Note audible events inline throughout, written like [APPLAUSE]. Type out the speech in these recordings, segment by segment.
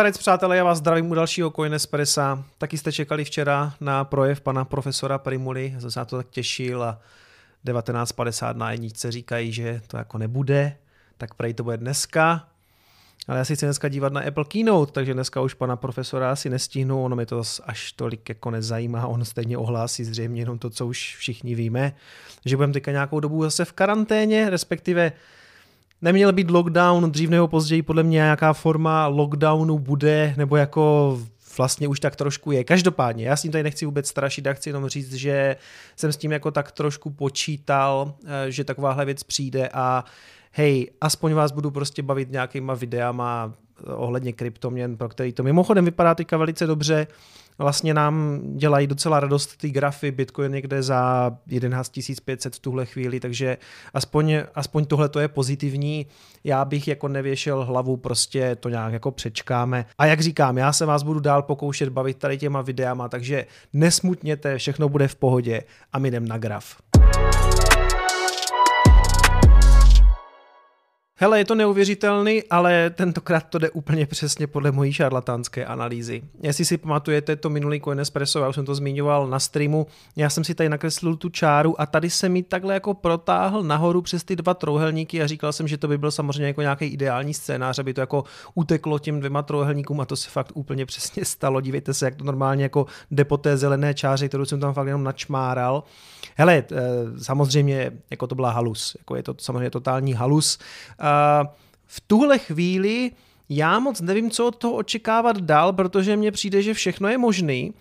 Zdarec, přátelé, já vás zdravím u dalšího Coinespressa. Taky jste čekali včera na projev pana profesora Primuly, já jsem se na to tak těšil a 1950 na jedničce říkají, že to jako nebude, tak prej to bude dneska. Ale já si chci dneska dívat na Apple Keynote, takže dneska už pana profesora asi nestihnu, ono mi to až tolik jako nezajímá, [LAUGHS] on stejně ohlásí zřejmě jenom to, co už všichni víme, že budeme teďka nějakou dobu zase v karanténě, respektive neměl být lockdown, dřív nebo později podle mě nějaká forma lockdownu bude, nebo jako vlastně už tak trošku je. Každopádně, já s tím tady nechci vůbec strašit, já chci jenom říct, že jsem s tím jako tak trošku počítal, eh, že takováhle věc přijde a hej, aspoň vás budu prostě bavit nějakýma videama ohledně kryptoměn, pro který to mimochodem vypadá teďka velice dobře. Vlastně nám dělají docela radost ty grafy, Bitcoin někde za 11 500 v tuhle chvíli, takže aspoň, aspoň tohle to je pozitivní. Já bych jako nevěšel hlavu, prostě to nějak jako přečkáme. A jak říkám, já se vás budu dál pokoušet bavit tady těma videama, takže nesmutněte, všechno bude v pohodě a my jdem na graf. Hele, je to neuvěřitelný, ale tentokrát to jde úplně přesně podle mojí šarlatánské analýzy. Jestli si pamatujete to minulý Coinespresso, já už jsem to zmiňoval na streamu, já jsem si tady nakreslil tu čáru a tady se mi takhle jako protáhl nahoru přes ty dva trouhelníky a říkal jsem, že to by byl samozřejmě jako nějaký ideální scénář, aby to jako uteklo těm dvěma trouhelníkům a to se fakt úplně přesně stalo. Dívejte se, jak to normálně jako jde po té zelené čáře, kterou jsem tam fakt jenom načmáral. Hele, eh, samozřejmě jako to byla halus, jako je to samozřejmě totální halus v tuhle chvíli já moc nevím, co od toho očekávat dál, protože mně přijde, že všechno je možný.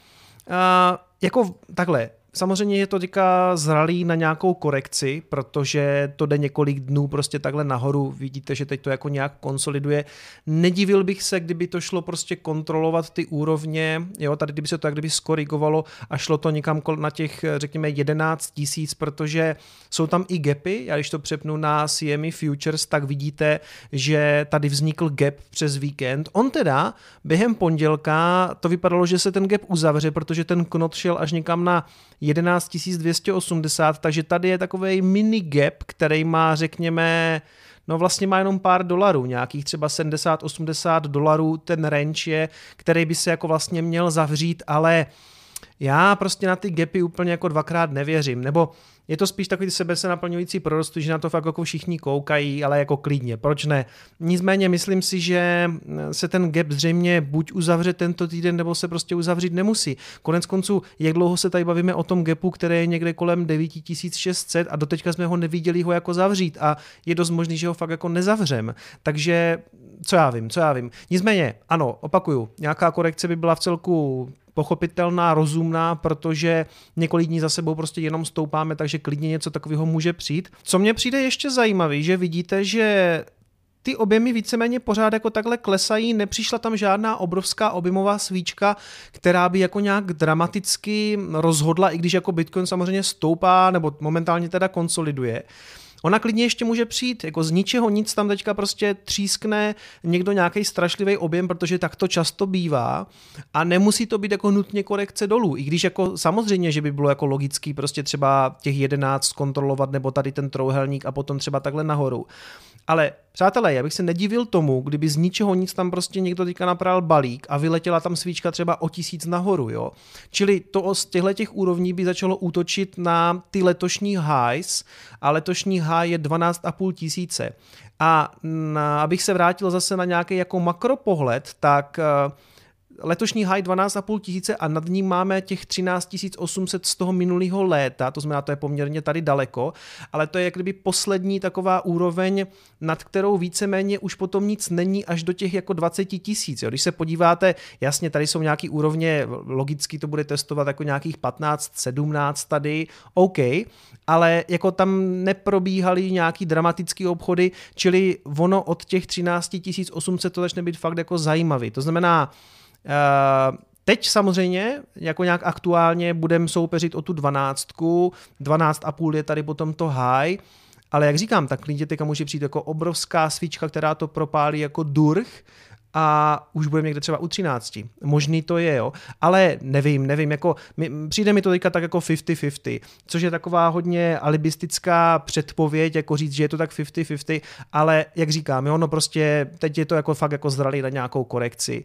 jako takhle, Samozřejmě je to teďka zralý na nějakou korekci, protože to jde několik dnů prostě takhle nahoru. Vidíte, že teď to jako nějak konsoliduje. Nedivil bych se, kdyby to šlo prostě kontrolovat ty úrovně, jo, tady kdyby se to tak kdyby skorigovalo a šlo to někam na těch, řekněme, 11 tisíc, protože jsou tam i gapy. Já když to přepnu na CME Futures, tak vidíte, že tady vznikl gap přes víkend. On teda během pondělka to vypadalo, že se ten gap uzavře, protože ten knot šel až někam na 11 280, takže tady je takový mini gap, který má, řekněme, no vlastně má jenom pár dolarů, nějakých třeba 70-80 dolarů ten range je, který by se jako vlastně měl zavřít, ale já prostě na ty gapy úplně jako dvakrát nevěřím, nebo je to spíš takový sebe se naplňující prorostů, že na to fakt jako všichni koukají, ale jako klidně, proč ne? Nicméně myslím si, že se ten gap zřejmě buď uzavře tento týden, nebo se prostě uzavřít nemusí. Konec konců, jak dlouho se tady bavíme o tom gapu, který je někde kolem 9600 a doteďka jsme ho neviděli ho jako zavřít a je dost možný, že ho fakt jako nezavřem. Takže co já vím, co já vím. Nicméně, ano, opakuju, nějaká korekce by byla v celku pochopitelná, rozumná, protože několik dní za sebou prostě jenom stoupáme, takže klidně něco takového může přijít. Co mně přijde ještě zajímavý, že vidíte, že ty objemy víceméně pořád jako takhle klesají, nepřišla tam žádná obrovská objemová svíčka, která by jako nějak dramaticky rozhodla, i když jako Bitcoin samozřejmě stoupá nebo momentálně teda konsoliduje. Ona klidně ještě může přijít, jako z ničeho nic tam teďka prostě třískne někdo nějaký strašlivý objem, protože tak to často bývá a nemusí to být jako nutně korekce dolů, i když jako samozřejmě, že by bylo jako logický prostě třeba těch 11 kontrolovat nebo tady ten trouhelník a potom třeba takhle nahoru. Ale přátelé, já bych se nedivil tomu, kdyby z ničeho nic tam prostě někdo teďka napral balík a vyletěla tam svíčka třeba o tisíc nahoru, jo. Čili to z těchto těch úrovní by začalo útočit na ty letošní highs a letošní high je 12,5 tisíce. A na, abych se vrátil zase na nějaký jako makropohled, tak uh, letošní high 12,5 tisíce a nad ním máme těch 13 800 z toho minulého léta, to znamená, to je poměrně tady daleko, ale to je jak kdyby poslední taková úroveň, nad kterou víceméně už potom nic není až do těch jako 20 tisíc. Když se podíváte, jasně, tady jsou nějaký úrovně, logicky to bude testovat jako nějakých 15, 17 tady, OK, ale jako tam neprobíhaly nějaký dramatický obchody, čili ono od těch 13 800 to začne být fakt jako zajímavý. To znamená, Teď samozřejmě, jako nějak aktuálně, budeme soupeřit o tu dvanáctku, 12,5 je tady potom to high, ale jak říkám, tak klidně teďka může přijít jako obrovská svíčka, která to propálí jako durch a už budeme někde třeba u 13. Možný to je, jo. Ale nevím, nevím, jako mi, přijde mi to teďka tak jako 50-50, což je taková hodně alibistická předpověď, jako říct, že je to tak 50-50, ale jak říkám, jo, no prostě teď je to jako fakt jako zralý na nějakou korekci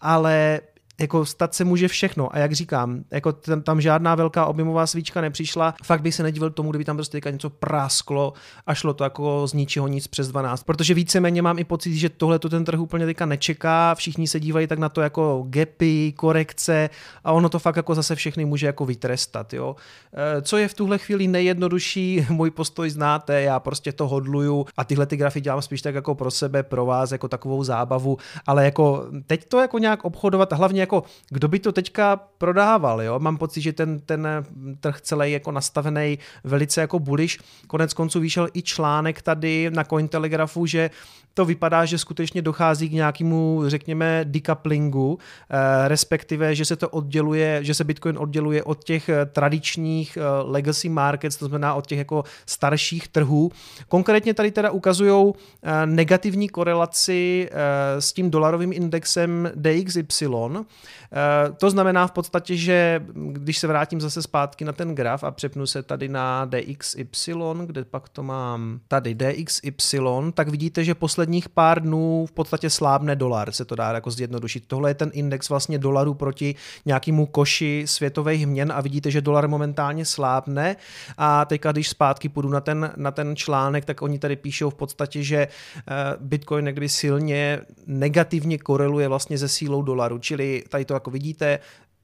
ale jako stát se může všechno. A jak říkám, jako tam, tam žádná velká objemová svíčka nepřišla. Fakt bych se nedivil tomu, kdyby tam prostě něco prásklo a šlo to jako z ničeho nic přes 12. Protože víceméně mám i pocit, že tohle to ten trh úplně teďka nečeká. Všichni se dívají tak na to jako gapy, korekce a ono to fakt jako zase všechny může jako vytrestat. Jo. E, co je v tuhle chvíli nejjednodušší, [LAUGHS] můj postoj znáte, já prostě to hodluju a tyhle ty grafy dělám spíš tak jako pro sebe, pro vás, jako takovou zábavu, ale jako teď to jako nějak obchodovat, hlavně jako kdo by to teďka prodával, jo? Mám pocit, že ten, ten trh celý jako nastavený velice jako bullish. Konec konců vyšel i článek tady na Cointelegrafu, že to vypadá, že skutečně dochází k nějakému, řekněme, decouplingu, eh, respektive, že se to odděluje, že se Bitcoin odděluje od těch eh, tradičních eh, legacy markets, to znamená od těch jako starších trhů. Konkrétně tady teda ukazují negativní korelaci s tím dolarovým indexem DXY. To znamená v podstatě, že když se vrátím zase zpátky na ten graf a přepnu se tady na DXY, kde pak to mám tady DXY, tak vidíte, že poslední posledních pár dnů v podstatě slábne dolar, se to dá jako zjednodušit. Tohle je ten index vlastně dolaru proti nějakému koši světových měn a vidíte, že dolar momentálně slábne a teďka, když zpátky půjdu na ten, na ten článek, tak oni tady píšou v podstatě, že eh, Bitcoin někdy silně negativně koreluje vlastně se sílou dolaru, čili tady to jako vidíte,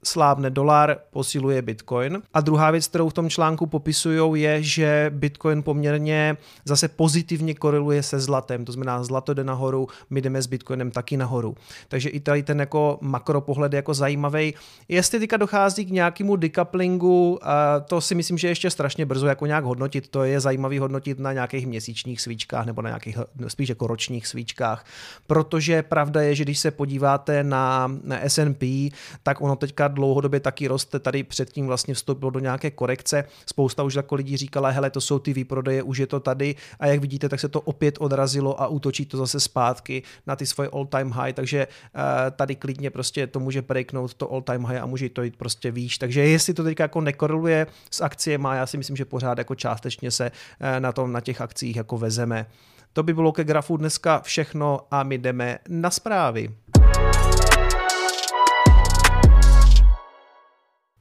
slábne dolar, posiluje Bitcoin. A druhá věc, kterou v tom článku popisují, je, že Bitcoin poměrně zase pozitivně koreluje se zlatem. To znamená, zlato jde nahoru, my jdeme s Bitcoinem taky nahoru. Takže i tady ten jako makropohled je jako zajímavý. Jestli teďka dochází k nějakému decouplingu, to si myslím, že ještě strašně brzo jako nějak hodnotit. To je zajímavý hodnotit na nějakých měsíčních svíčkách nebo na nějakých spíš jako ročních svíčkách. Protože pravda je, že když se podíváte na, na S&P, tak ono teďka dlouhodobě taky roste, tady předtím vlastně vstoupilo do nějaké korekce. Spousta už jako lidí říkala, hele, to jsou ty výprodeje, už je to tady a jak vidíte, tak se to opět odrazilo a útočí to zase zpátky na ty svoje all time high, takže uh, tady klidně prostě to může breaknout to all time high a může to jít prostě výš. Takže jestli to teď jako nekoreluje s akciemi, já si myslím, že pořád jako částečně se uh, na tom na těch akcích jako vezeme. To by bylo ke grafu dneska všechno a my jdeme na zprávy.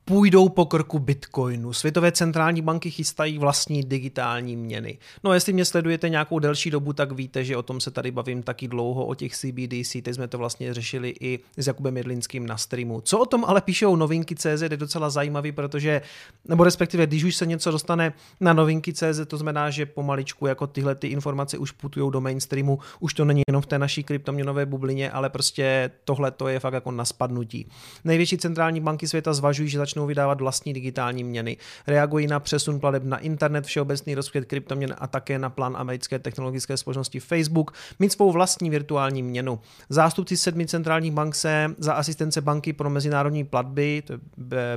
Půjdou po krku Bitcoinu. Světové centrální banky chystají vlastní digitální měny. No jestli mě sledujete nějakou delší dobu, tak víte, že o tom se tady bavím taky dlouho, o těch CBDC, teď jsme to vlastně řešili i s Jakubem Jedlinským na streamu. Co o tom ale píšou novinky CZ je docela zajímavý, protože, nebo respektive, když už se něco dostane na novinky CZ, to znamená, že pomaličku jako tyhle ty informace už putují do mainstreamu, už to není jenom v té naší kryptoměnové bublině, ale prostě tohle to je fakt jako na spadnutí. Největší centrální banky světa zvažují, že začnou vydávat vlastní digitální měny. Reagují na přesun plateb na internet, všeobecný rozkvět kryptoměn a také na plán americké technologické společnosti Facebook mít svou vlastní virtuální měnu. Zástupci sedmi centrálních bank se za asistence banky pro mezinárodní platby, to je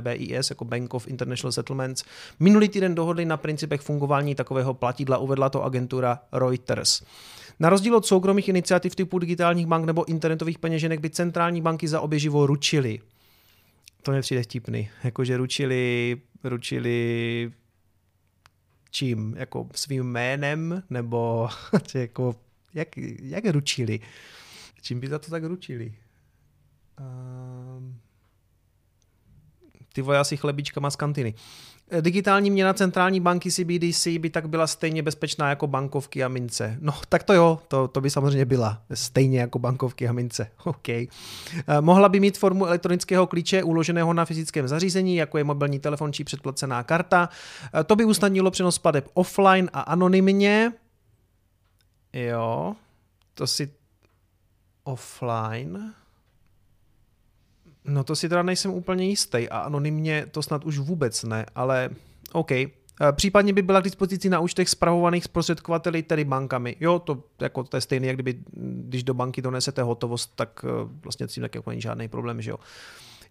BIS, jako Bank of International Settlements, minulý týden dohodli na principech fungování takového platidla, uvedla to agentura Reuters. Na rozdíl od soukromých iniciativ typu digitálních bank nebo internetových peněženek by centrální banky za obě živo ručily to mě přijde vtipný. Jakože ručili, ručili čím? Jako svým jménem? Nebo [LAUGHS] jako, jak, jak ručili? Čím by za to tak ručili? Um, ty vole asi chlebičkama z kantiny. Digitální měna centrální banky CBDC by tak byla stejně bezpečná jako bankovky a mince. No, tak to jo, to, to by samozřejmě byla. Stejně jako bankovky a mince. [LAUGHS] OK. Eh, mohla by mít formu elektronického klíče uloženého na fyzickém zařízení, jako je mobilní telefon či předplacená karta. Eh, to by usnadnilo přenos plateb offline a anonymně. Jo, to si offline. No to si teda nejsem úplně jistý a anonymně to snad už vůbec ne, ale OK. Eh, případně by byla k dispozici na účtech spravovaných zprostředkovateli, tedy bankami. Jo, to, jako, to je stejné, jak kdyby, když do banky donesete hotovost, tak eh, vlastně tím tak jako není žádný problém, že jo.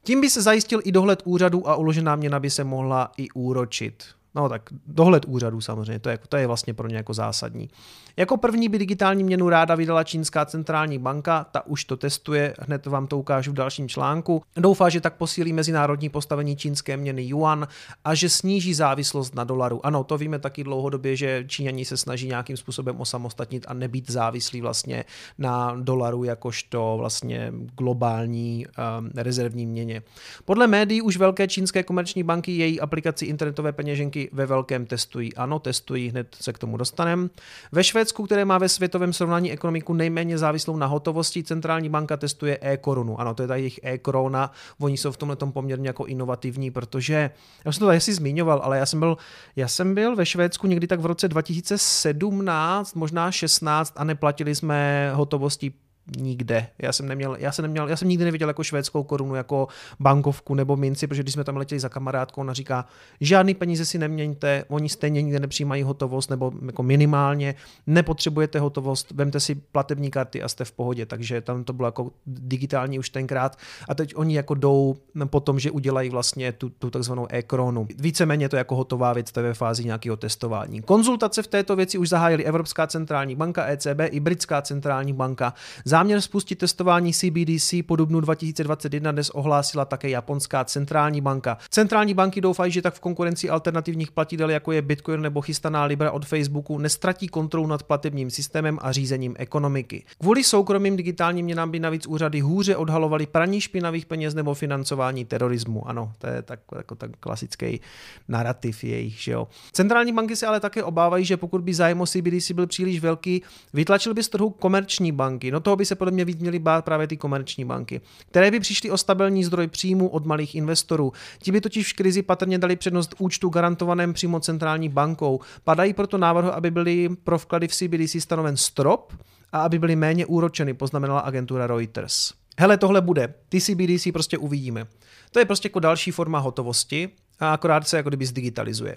Tím by se zajistil i dohled úřadu a uložená měna by se mohla i úročit. No tak dohled úřadů samozřejmě, to je, to je vlastně pro ně jako zásadní. Jako první by digitální měnu ráda vydala Čínská centrální banka, ta už to testuje, hned vám to ukážu v dalším článku. Doufá, že tak posílí mezinárodní postavení čínské měny yuan a že sníží závislost na dolaru. Ano, to víme taky dlouhodobě, že Číňani se snaží nějakým způsobem osamostatnit a nebýt závislí vlastně na dolaru jakožto vlastně globální um, rezervní měně. Podle médií už velké čínské komerční banky její aplikaci internetové peněženky ve velkém testují. Ano, testují, hned se k tomu dostaneme. Ve Švédsku, které má ve světovém srovnání ekonomiku nejméně závislou na hotovosti, centrální banka testuje e-korunu. Ano, to je ta jejich e-korona. Oni jsou v tomhle poměrně jako inovativní, protože, já jsem to tady si zmiňoval, ale já jsem byl, já jsem byl ve Švédsku někdy tak v roce 2017, možná 16 a neplatili jsme hotovosti nikde. Já jsem neměl, já jsem neměl, já jsem nikdy neviděl jako švédskou korunu, jako bankovku nebo minci, protože když jsme tam letěli za kamarádkou, ona říká, žádný peníze si neměňte, oni stejně nikde nepřijímají hotovost, nebo jako minimálně nepotřebujete hotovost, vemte si platební karty a jste v pohodě, takže tam to bylo jako digitální už tenkrát a teď oni jako jdou po tom, že udělají vlastně tu, tu takzvanou e-kronu. Víceméně to jako hotová věc, to je ve fázi nějakého testování. Konzultace v této věci už zahájili Evropská centrální banka, ECB i Britská centrální banka. Záměr spustit testování CBDC po dubnu 2021 dnes ohlásila také japonská centrální banka. Centrální banky doufají, že tak v konkurenci alternativních platidel, jako je Bitcoin nebo chystaná Libra od Facebooku, nestratí kontrolu nad platebním systémem a řízením ekonomiky. Kvůli soukromým digitálním měnám by navíc úřady hůře odhalovaly praní špinavých peněz nebo financování terorismu. Ano, to je tak, jako tak klasický narrativ jejich. Že jo. Centrální banky se ale také obávají, že pokud by zájem o CBDC byl příliš velký, vytlačil by z trhu komerční banky. No toho by se podle mě víc měly bát právě ty komerční banky, které by přišly o stabilní zdroj příjmu od malých investorů. Ti by totiž v krizi patrně dali přednost účtu garantovaném přímo centrální bankou. Padají proto návrhy, aby byly pro vklady v CBDC stanoven strop a aby byly méně úročeny, poznamenala agentura Reuters. Hele, tohle bude. Ty CBDC prostě uvidíme. To je prostě jako další forma hotovosti a akorát se jako kdyby zdigitalizuje.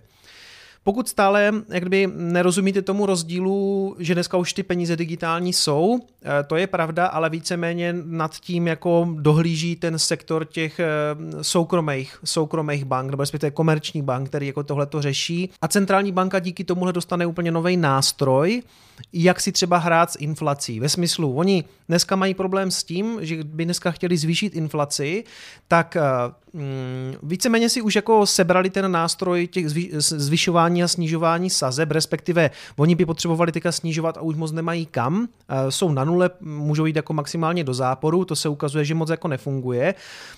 Pokud stále jak kdyby nerozumíte tomu rozdílu, že dneska už ty peníze digitální jsou, eh, to je pravda, ale víceméně nad tím jako dohlíží ten sektor těch eh, soukromých, soukromých bank, nebo respektive komerční bank, který jako tohle to řeší. A centrální banka díky tomuhle dostane úplně nový nástroj, jak si třeba hrát s inflací. Ve smyslu, oni dneska mají problém s tím, že by dneska chtěli zvýšit inflaci, tak eh, mm, víceméně si už jako sebrali ten nástroj těch zvyšování a snižování sazeb, respektive oni by potřebovali teďka snižovat a už moc nemají kam, eh, jsou na nule, můžou jít jako maximálně do záporu, to se ukazuje, že moc jako nefunguje.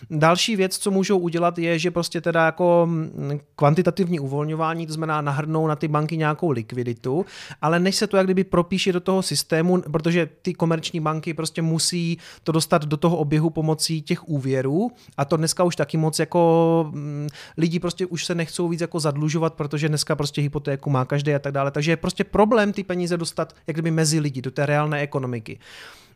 Další věc, co můžou udělat, je, že prostě teda jako mm, kvantitativní uvolňování, to znamená nahrnou na ty banky nějakou likviditu, ale než se to jak kdyby propíše do toho systému, protože ty komerční banky prostě musí to dostat do toho oběhu pomocí těch úvěrů a to dneska už taky moc jako mm, lidi prostě už se nechcou víc jako zadlužovat, protože dneska prostě hypotéku má každý a tak dále. Takže je prostě problém ty peníze dostat jak kdyby mezi lidi, do té reálné ekonomiky.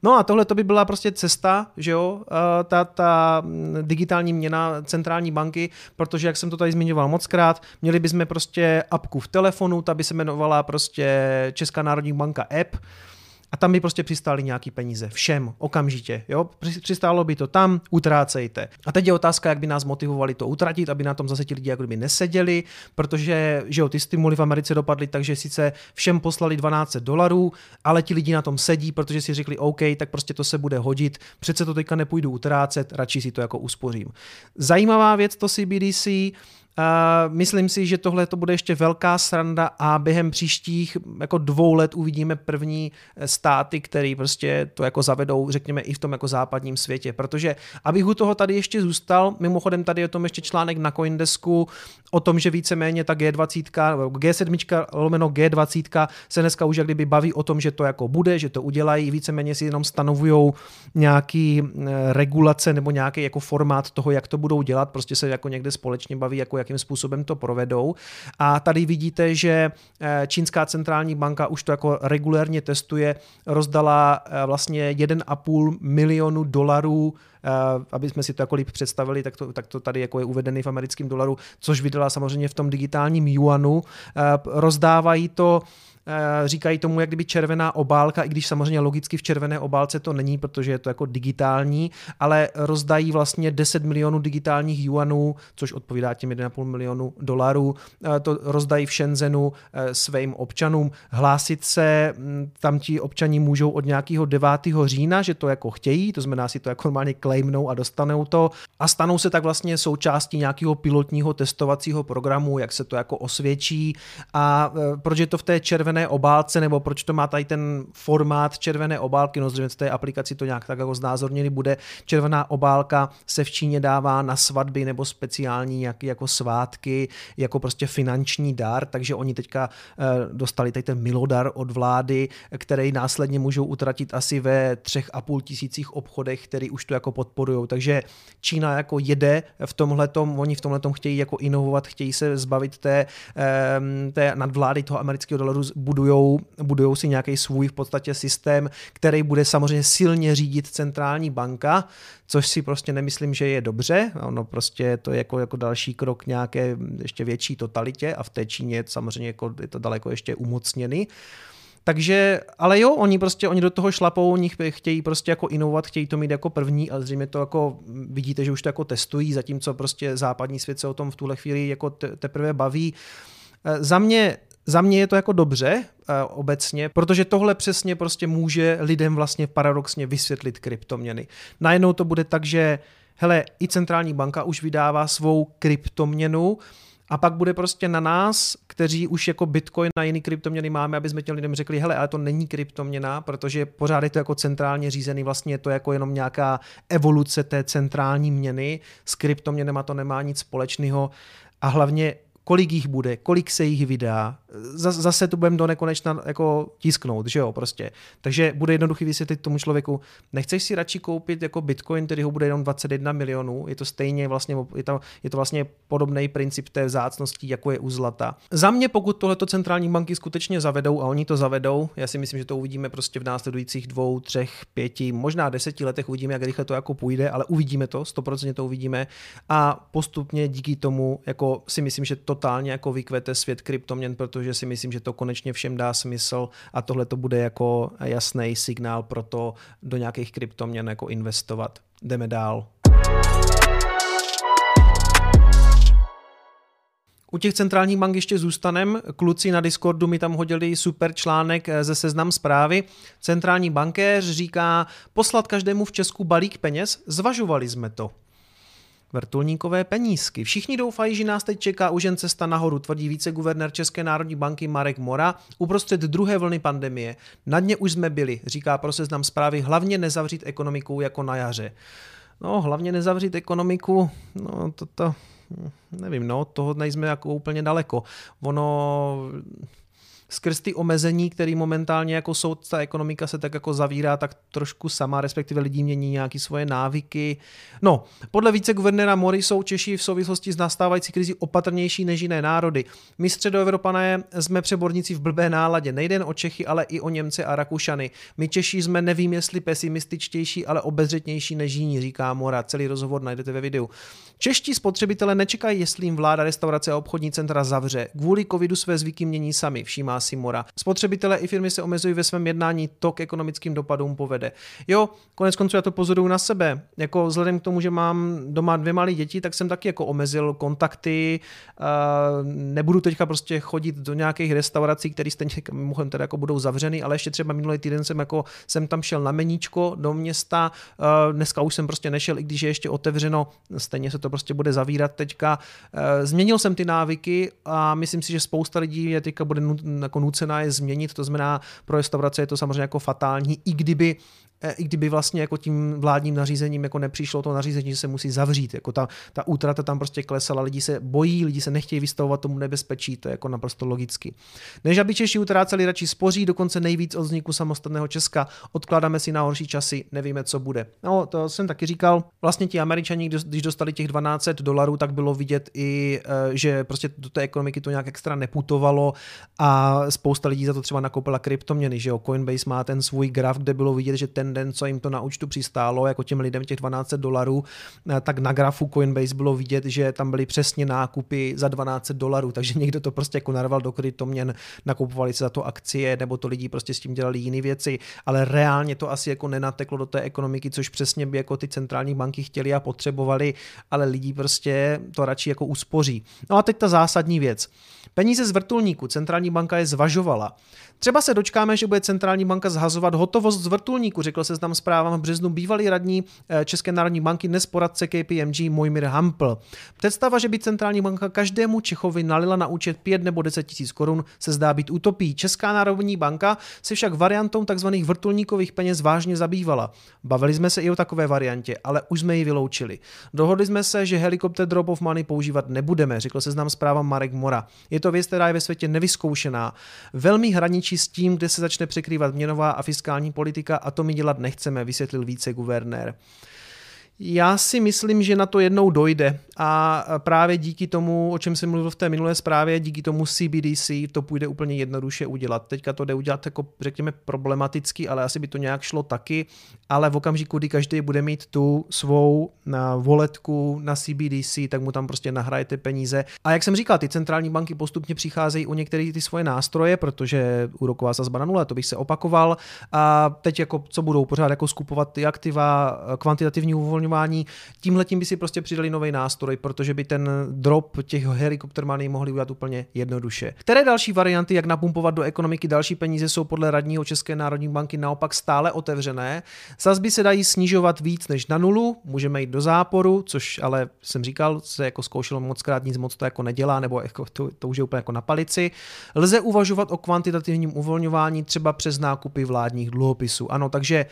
No a tohle to by byla prostě cesta, že jo, ta, ta mm, digitální měna centrální banky, protože jak jsem to tady zmiňoval moc krát, měli bychom prostě apku v telefonu, ta by se jmenovala prostě Česká národní banka app, a tam by prostě přistály nějaký peníze. Všem, okamžitě. Jo? Přistálo by to tam, utrácejte. A teď je otázka, jak by nás motivovali to utratit, aby na tom zase ti lidi jako by neseděli, protože že jo, ty stimuly v Americe dopadly takže sice všem poslali 12 dolarů, ale ti lidi na tom sedí, protože si řekli OK, tak prostě to se bude hodit, přece to teďka nepůjdu utrácet, radši si to jako uspořím. Zajímavá věc to CBDC, myslím si, že tohle to bude ještě velká sranda a během příštích jako dvou let uvidíme první eh, státy, které prostě to jako zavedou, řekněme, i v tom jako západním světě. Protože abych u toho tady ještě zůstal, mimochodem tady je o tom ještě článek na Coindesku o tom, že víceméně ta G20, G7 lomeno G20 se dneska už jak kdyby baví o tom, že to jako bude, že to udělají, víceméně si jenom stanovují nějaký eh, regulace nebo nějaký jako formát toho, jak to budou dělat, prostě se jako někde společně baví, jako jakým způsobem to provedou. A tady vidíte, že eh, Čínská centrální banka už to jako regulérně testuje, rozdala eh, vlastně 1,5 milionu dolarů aby jsme si to jako líp představili, tak to, tak to tady jako je uvedený v americkém dolaru, což vydala samozřejmě v tom digitálním yuanu. Rozdávají to říkají tomu jak kdyby červená obálka, i když samozřejmě logicky v červené obálce to není, protože je to jako digitální, ale rozdají vlastně 10 milionů digitálních yuanů, což odpovídá těm 1,5 milionu dolarů. To rozdají v Shenzhenu eh, svým občanům. Hlásit se tam ti občani můžou od nějakého 9. října, že to jako chtějí, to znamená si to jako normálně claimnou a dostanou to a stanou se tak vlastně součástí nějakého pilotního testovacího programu, jak se to jako osvědčí. A proč je to v té červené obálce, nebo proč to má tady ten formát červené obálky, no zřejmě v té aplikaci to nějak tak jako znázorněný bude. Červená obálka se v Číně dává na svatby nebo speciální nějaký jako svátky, jako prostě finanční dar, takže oni teďka eh, dostali tady ten milodar od vlády, který následně můžou utratit asi ve třech a půl tisících obchodech, který už to jako podporují. Takže Čína jako jede v tomhletom, oni v tomhletom chtějí jako inovovat, chtějí se zbavit té, té nadvlády toho amerického dolaru, budujou, budujou si nějaký svůj v podstatě systém, který bude samozřejmě silně řídit centrální banka, což si prostě nemyslím, že je dobře. Ono prostě to je jako, jako další krok nějaké ještě větší totalitě a v té Číně samozřejmě jako je to daleko ještě umocněný. Takže, ale jo, oni prostě, oni do toho šlapou, oni chtějí prostě jako inovovat, chtějí to mít jako první, ale zřejmě to jako vidíte, že už to jako testují, zatímco prostě západní svět se o tom v tuhle chvíli jako teprve baví. E, za mě za mě je to jako dobře uh, obecně, protože tohle přesně prostě může lidem vlastně paradoxně vysvětlit kryptoměny. Najednou to bude tak, že hele, i centrální banka už vydává svou kryptoměnu, a pak bude prostě na nás, kteří už jako Bitcoin na jiný kryptoměny máme, aby jsme těm lidem řekli, hele, ale to není kryptoměna, protože pořád je to jako centrálně řízený, vlastně je to jako jenom nějaká evoluce té centrální měny, s kryptoměnama to nemá nic společného. A hlavně kolik jich bude, kolik se jich vydá, zase to budeme do nekonečna jako tisknout, že jo, prostě. Takže bude jednoduchý vysvětlit tomu člověku, nechceš si radši koupit jako Bitcoin, který ho bude jenom 21 milionů, je to stejně vlastně, je to, je to vlastně podobný princip té vzácnosti, jako je u zlata. Za mě, pokud tohleto centrální banky skutečně zavedou, a oni to zavedou, já si myslím, že to uvidíme prostě v následujících dvou, třech, pěti, možná deseti letech uvidíme, jak rychle to jako půjde, ale uvidíme to, 100% to uvidíme a postupně díky tomu jako si myslím, že totálně jako vykvete svět kryptoměn, protože protože si myslím, že to konečně všem dá smysl a tohle to bude jako jasný signál pro to do nějakých kryptoměn jako investovat. Jdeme dál. U těch centrálních bank ještě zůstanem. Kluci na Discordu mi tam hodili super článek ze seznam zprávy. Centrální bankéř říká, poslat každému v Česku balík peněz, zvažovali jsme to vrtulníkové penízky. Všichni doufají, že nás teď čeká už jen cesta nahoru, tvrdí viceguvernér České národní banky Marek Mora uprostřed druhé vlny pandemie. Na dně už jsme byli, říká pro seznam zprávy, hlavně nezavřít ekonomiku jako na jaře. No, hlavně nezavřít ekonomiku, no toto, nevím, no, toho nejsme jako úplně daleko. Ono, skrz ty omezení, které momentálně jako jsou, ta ekonomika se tak jako zavírá tak trošku sama, respektive lidi mění nějaké svoje návyky. No, podle viceguvernéra Mori jsou Češi v souvislosti s nastávající krizi opatrnější než jiné národy. My středoevropané jsme přeborníci v blbé náladě, nejde jen o Čechy, ale i o Němce a Rakušany. My Češi jsme nevím, jestli pesimističtější, ale obezřetnější než jiní, říká Mora. Celý rozhovor najdete ve videu. Čeští spotřebitelé nečekají, jestli jim vláda, restaurace a obchodní centra zavře. Kvůli covidu své zvyky mění sami, všímá si Mora. Spotřebitelé i firmy se omezují ve svém jednání, to k ekonomickým dopadům povede. Jo, konec konců já to pozoruju na sebe. Jako vzhledem k tomu, že mám doma dvě malé děti, tak jsem taky jako omezil kontakty. nebudu teďka prostě chodit do nějakých restaurací, které stejně mimochodem teda jako budou zavřeny, ale ještě třeba minulý týden jsem jako jsem tam šel na meníčko do města. dneska už jsem prostě nešel, i když je ještě otevřeno, stejně se to prostě bude zavírat teďka. změnil jsem ty návyky a myslím si, že spousta lidí je teďka bude jako nucená je změnit, to znamená pro restaurace je to samozřejmě jako fatální, i kdyby i kdyby vlastně jako tím vládním nařízením jako nepřišlo to nařízení, že se musí zavřít. Jako ta, ta útrata tam prostě klesala, lidi se bojí, lidi se nechtějí vystavovat tomu nebezpečí, to je jako naprosto logicky. Než aby Češi utráceli, radši spoří, dokonce nejvíc od vzniku samostatného Česka. Odkládáme si na horší časy, nevíme, co bude. No, to jsem taky říkal. Vlastně ti Američani, když dostali těch 12 dolarů, tak bylo vidět i, e, že prostě do té ekonomiky to nějak extra neputovalo a spousta lidí za to třeba nakoupila kryptoměny, že jo. Coinbase má ten svůj graf, kde bylo vidět, že ten den, co jim to na účtu přistálo, jako těm lidem těch 12 dolarů, eh, tak na grafu Coinbase bylo vidět, že tam byly přesně nákupy za 12 dolarů, takže [LAUGHS] někdo to prostě jako narval do kryptoměn, nakupovali se za to akcie, nebo to lidi prostě s tím dělali jiné věci, ale reálně to asi jako nenateklo do té ekonomiky, což přesně by jako ty centrální banky chtěli a potřebovali, ale lidi prostě to radši jako uspoří. No a teď ta zásadní věc. Peníze z vrtulníku centrální banka je zvažovala. Třeba se dočkáme, že bude centrální banka zhazovat hotovost z vrtulníku, řekl se tam zprávám v březnu bývalý radní eh, České národní banky, dnes poradce KPMG Mojmir Hampl. Představa, že by centrální banka každému Čechovi nalila na účet 5 nebo 10 tisíc korun, se zdá být utopí. Česká národní banka se však variantou tzv. vrtulníkových peněz vážně zabývala. Bavili jsme se i o takové variantě, ale už jsme ji vyloučili. Dohodli jsme se, že helikopter drop of money používat nebudeme, řekl se znám zpráva Marek Mora. Je to věc, která je ve světě nevyzkoušená. Velmi hraničí s tím, kde se začne překrývat měnová a fiskální politika a to my dělat nechceme, vysvětlil více guvernér. Já si myslím, že na to jednou dojde a právě díky tomu, o čem jsem mluvil v té minulé zprávě, díky tomu CBDC to půjde úplně jednoduše udělat. Teďka to jde udělat jako řekněme problematicky, ale asi by to nějak šlo taky, ale v okamžiku, kdy každý bude mít tu svou na voletku na CBDC, tak mu tam prostě nahrajete peníze. A jak jsem říkal, ty centrální banky postupně přicházejí u některých ty svoje nástroje, protože úroková sazba na nule, to bych se opakoval. A teď jako co budou pořád jako skupovat ty aktiva, kvantitativní uvolňování uvolňování. Tímhle tím by si prostě přidali nový nástroj, protože by ten drop těch helikopter money mohli udělat úplně jednoduše. Které další varianty, jak napumpovat do ekonomiky další peníze, jsou podle radního České národní banky naopak stále otevřené. Sazby se dají snižovat víc než na nulu, můžeme jít do záporu, což ale jsem říkal, se jako zkoušelo moc krát, nic moc to jako nedělá, nebo jako to, to už je úplně jako na palici. Lze uvažovat o kvantitativním uvolňování třeba přes nákupy vládních dluhopisů. Ano, takže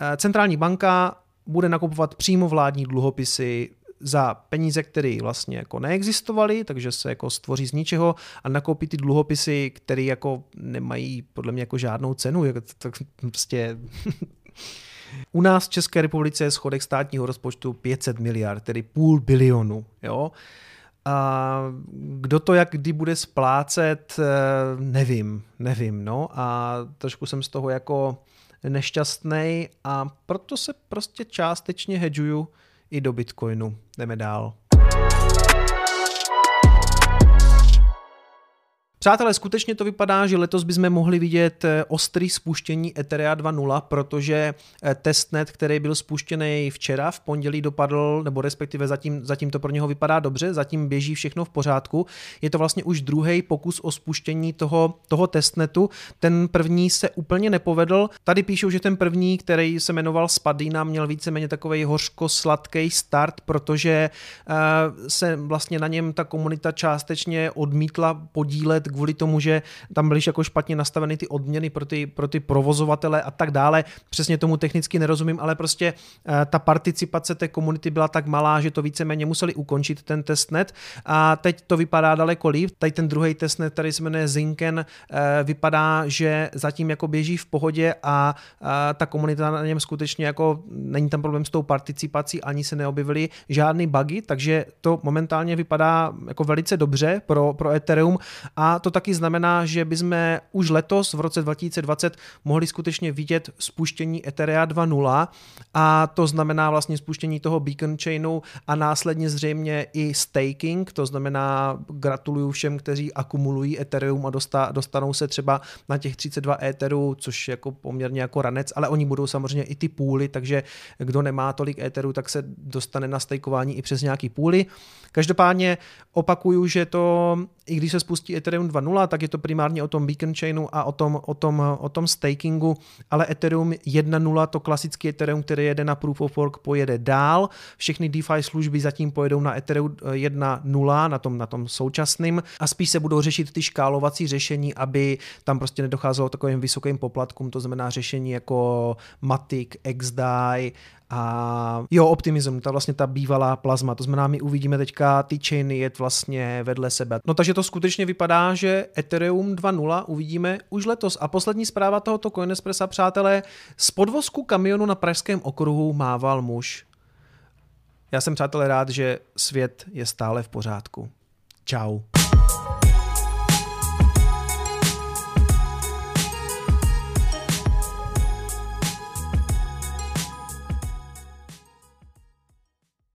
eh, centrální banka bude nakupovat přímo vládní dluhopisy za peníze, které vlastně jako neexistovaly, takže se jako stvoří z ničeho a nakoupí ty dluhopisy, které jako nemají podle mě jako žádnou cenu, jako tak prostě [LAUGHS] U nás v České republice je schodek státního rozpočtu 500 miliard, tedy půl bilionu. Jo? A kdo to jak kdy bude splácet, eh, nevím, nevím. No. A trošku jsem z toho jako nešťastný a proto se prostě částečně hedžuju i do Bitcoinu. Jdeme dál. Přátelé, skutečně to vypadá, že letos bychom mohli vidět eh, ostrý spuštění Etherea 2.0, protože eh, testnet, který byl spuštěný včera, v pondělí dopadl, nebo respektive zatím, zatím to pro něho vypadá dobře, zatím běží všechno v pořádku. Je to vlastně už druhý pokus o spuštění toho, toho testnetu. Ten první se úplně nepovedl. Tady píšou, že ten první, který se jmenoval Spadina, měl víceméně takový hořko-sladký start, protože uh, se vlastně na něm ta komunita částečně odmítla podílet kvůli tomu, že tam byly jako špatně nastaveny ty odměny pro ty, pro ty provozovatele a tak dále. Přesně tomu technicky nerozumím, ale prostě eh, ta participace té komunity byla tak malá, že to víceméně museli ukončit ten testnet a teď to vypadá daleko líp. Tady ten druhý testnet, který se jmenuje Zinken, eh, vypadá, že zatím jako běží v pohodě a ta komunita na něm skutečně jako není tam problém s tou participací, ani se neobjevily žádný bugy, takže to momentálně vypadá jako velice dobře pro, pro Ethereum a to taky znamená, že bychom už letos v roce 2020 mohli skutečně vidět spuštění Etherea 2.0 a to znamená vlastně spuštění toho beacon chainu a následně zřejmě i staking, to znamená gratuluju všem, kteří akumulují Ethereum a dostanou se třeba na těch 32 Etherů, což je jako poměrně jako ranec, ale oni budou samozřejmě i ty půly, takže kdo nemá tolik Etherů, tak se dostane na stakeování i přes nějaký půly. Každopádně opakuju, že to, i když se spustí Ethereum 2.0, tak je to primárně o tom beacon chainu a o tom, o tom, o tom stakingu, ale Ethereum 1.0, to klasický Ethereum, který jede na Proof of Work, pojede dál. Všechny DeFi služby zatím pojedou na Ethereum 1.0, na tom, na tom současným a spíš se budou řešit ty škálovací řešení, aby tam prostě nedocházelo takovým vysokým poplatkům, to znamená řešení jako Matic, XDAI, a jo, optimism, ta vlastně ta bývalá plazma, to znamená, my uvidíme teďka ty chainy jet vlastně vedle sebe. No takže to skutečně vypadá, že Ethereum 2.0 uvidíme už letos. A poslední zpráva tohoto Coinespressa, přátelé, z podvozku kamionu na pražském okruhu mával muž. Já jsem, přátelé, rád, že svět je stále v pořádku. Ciao.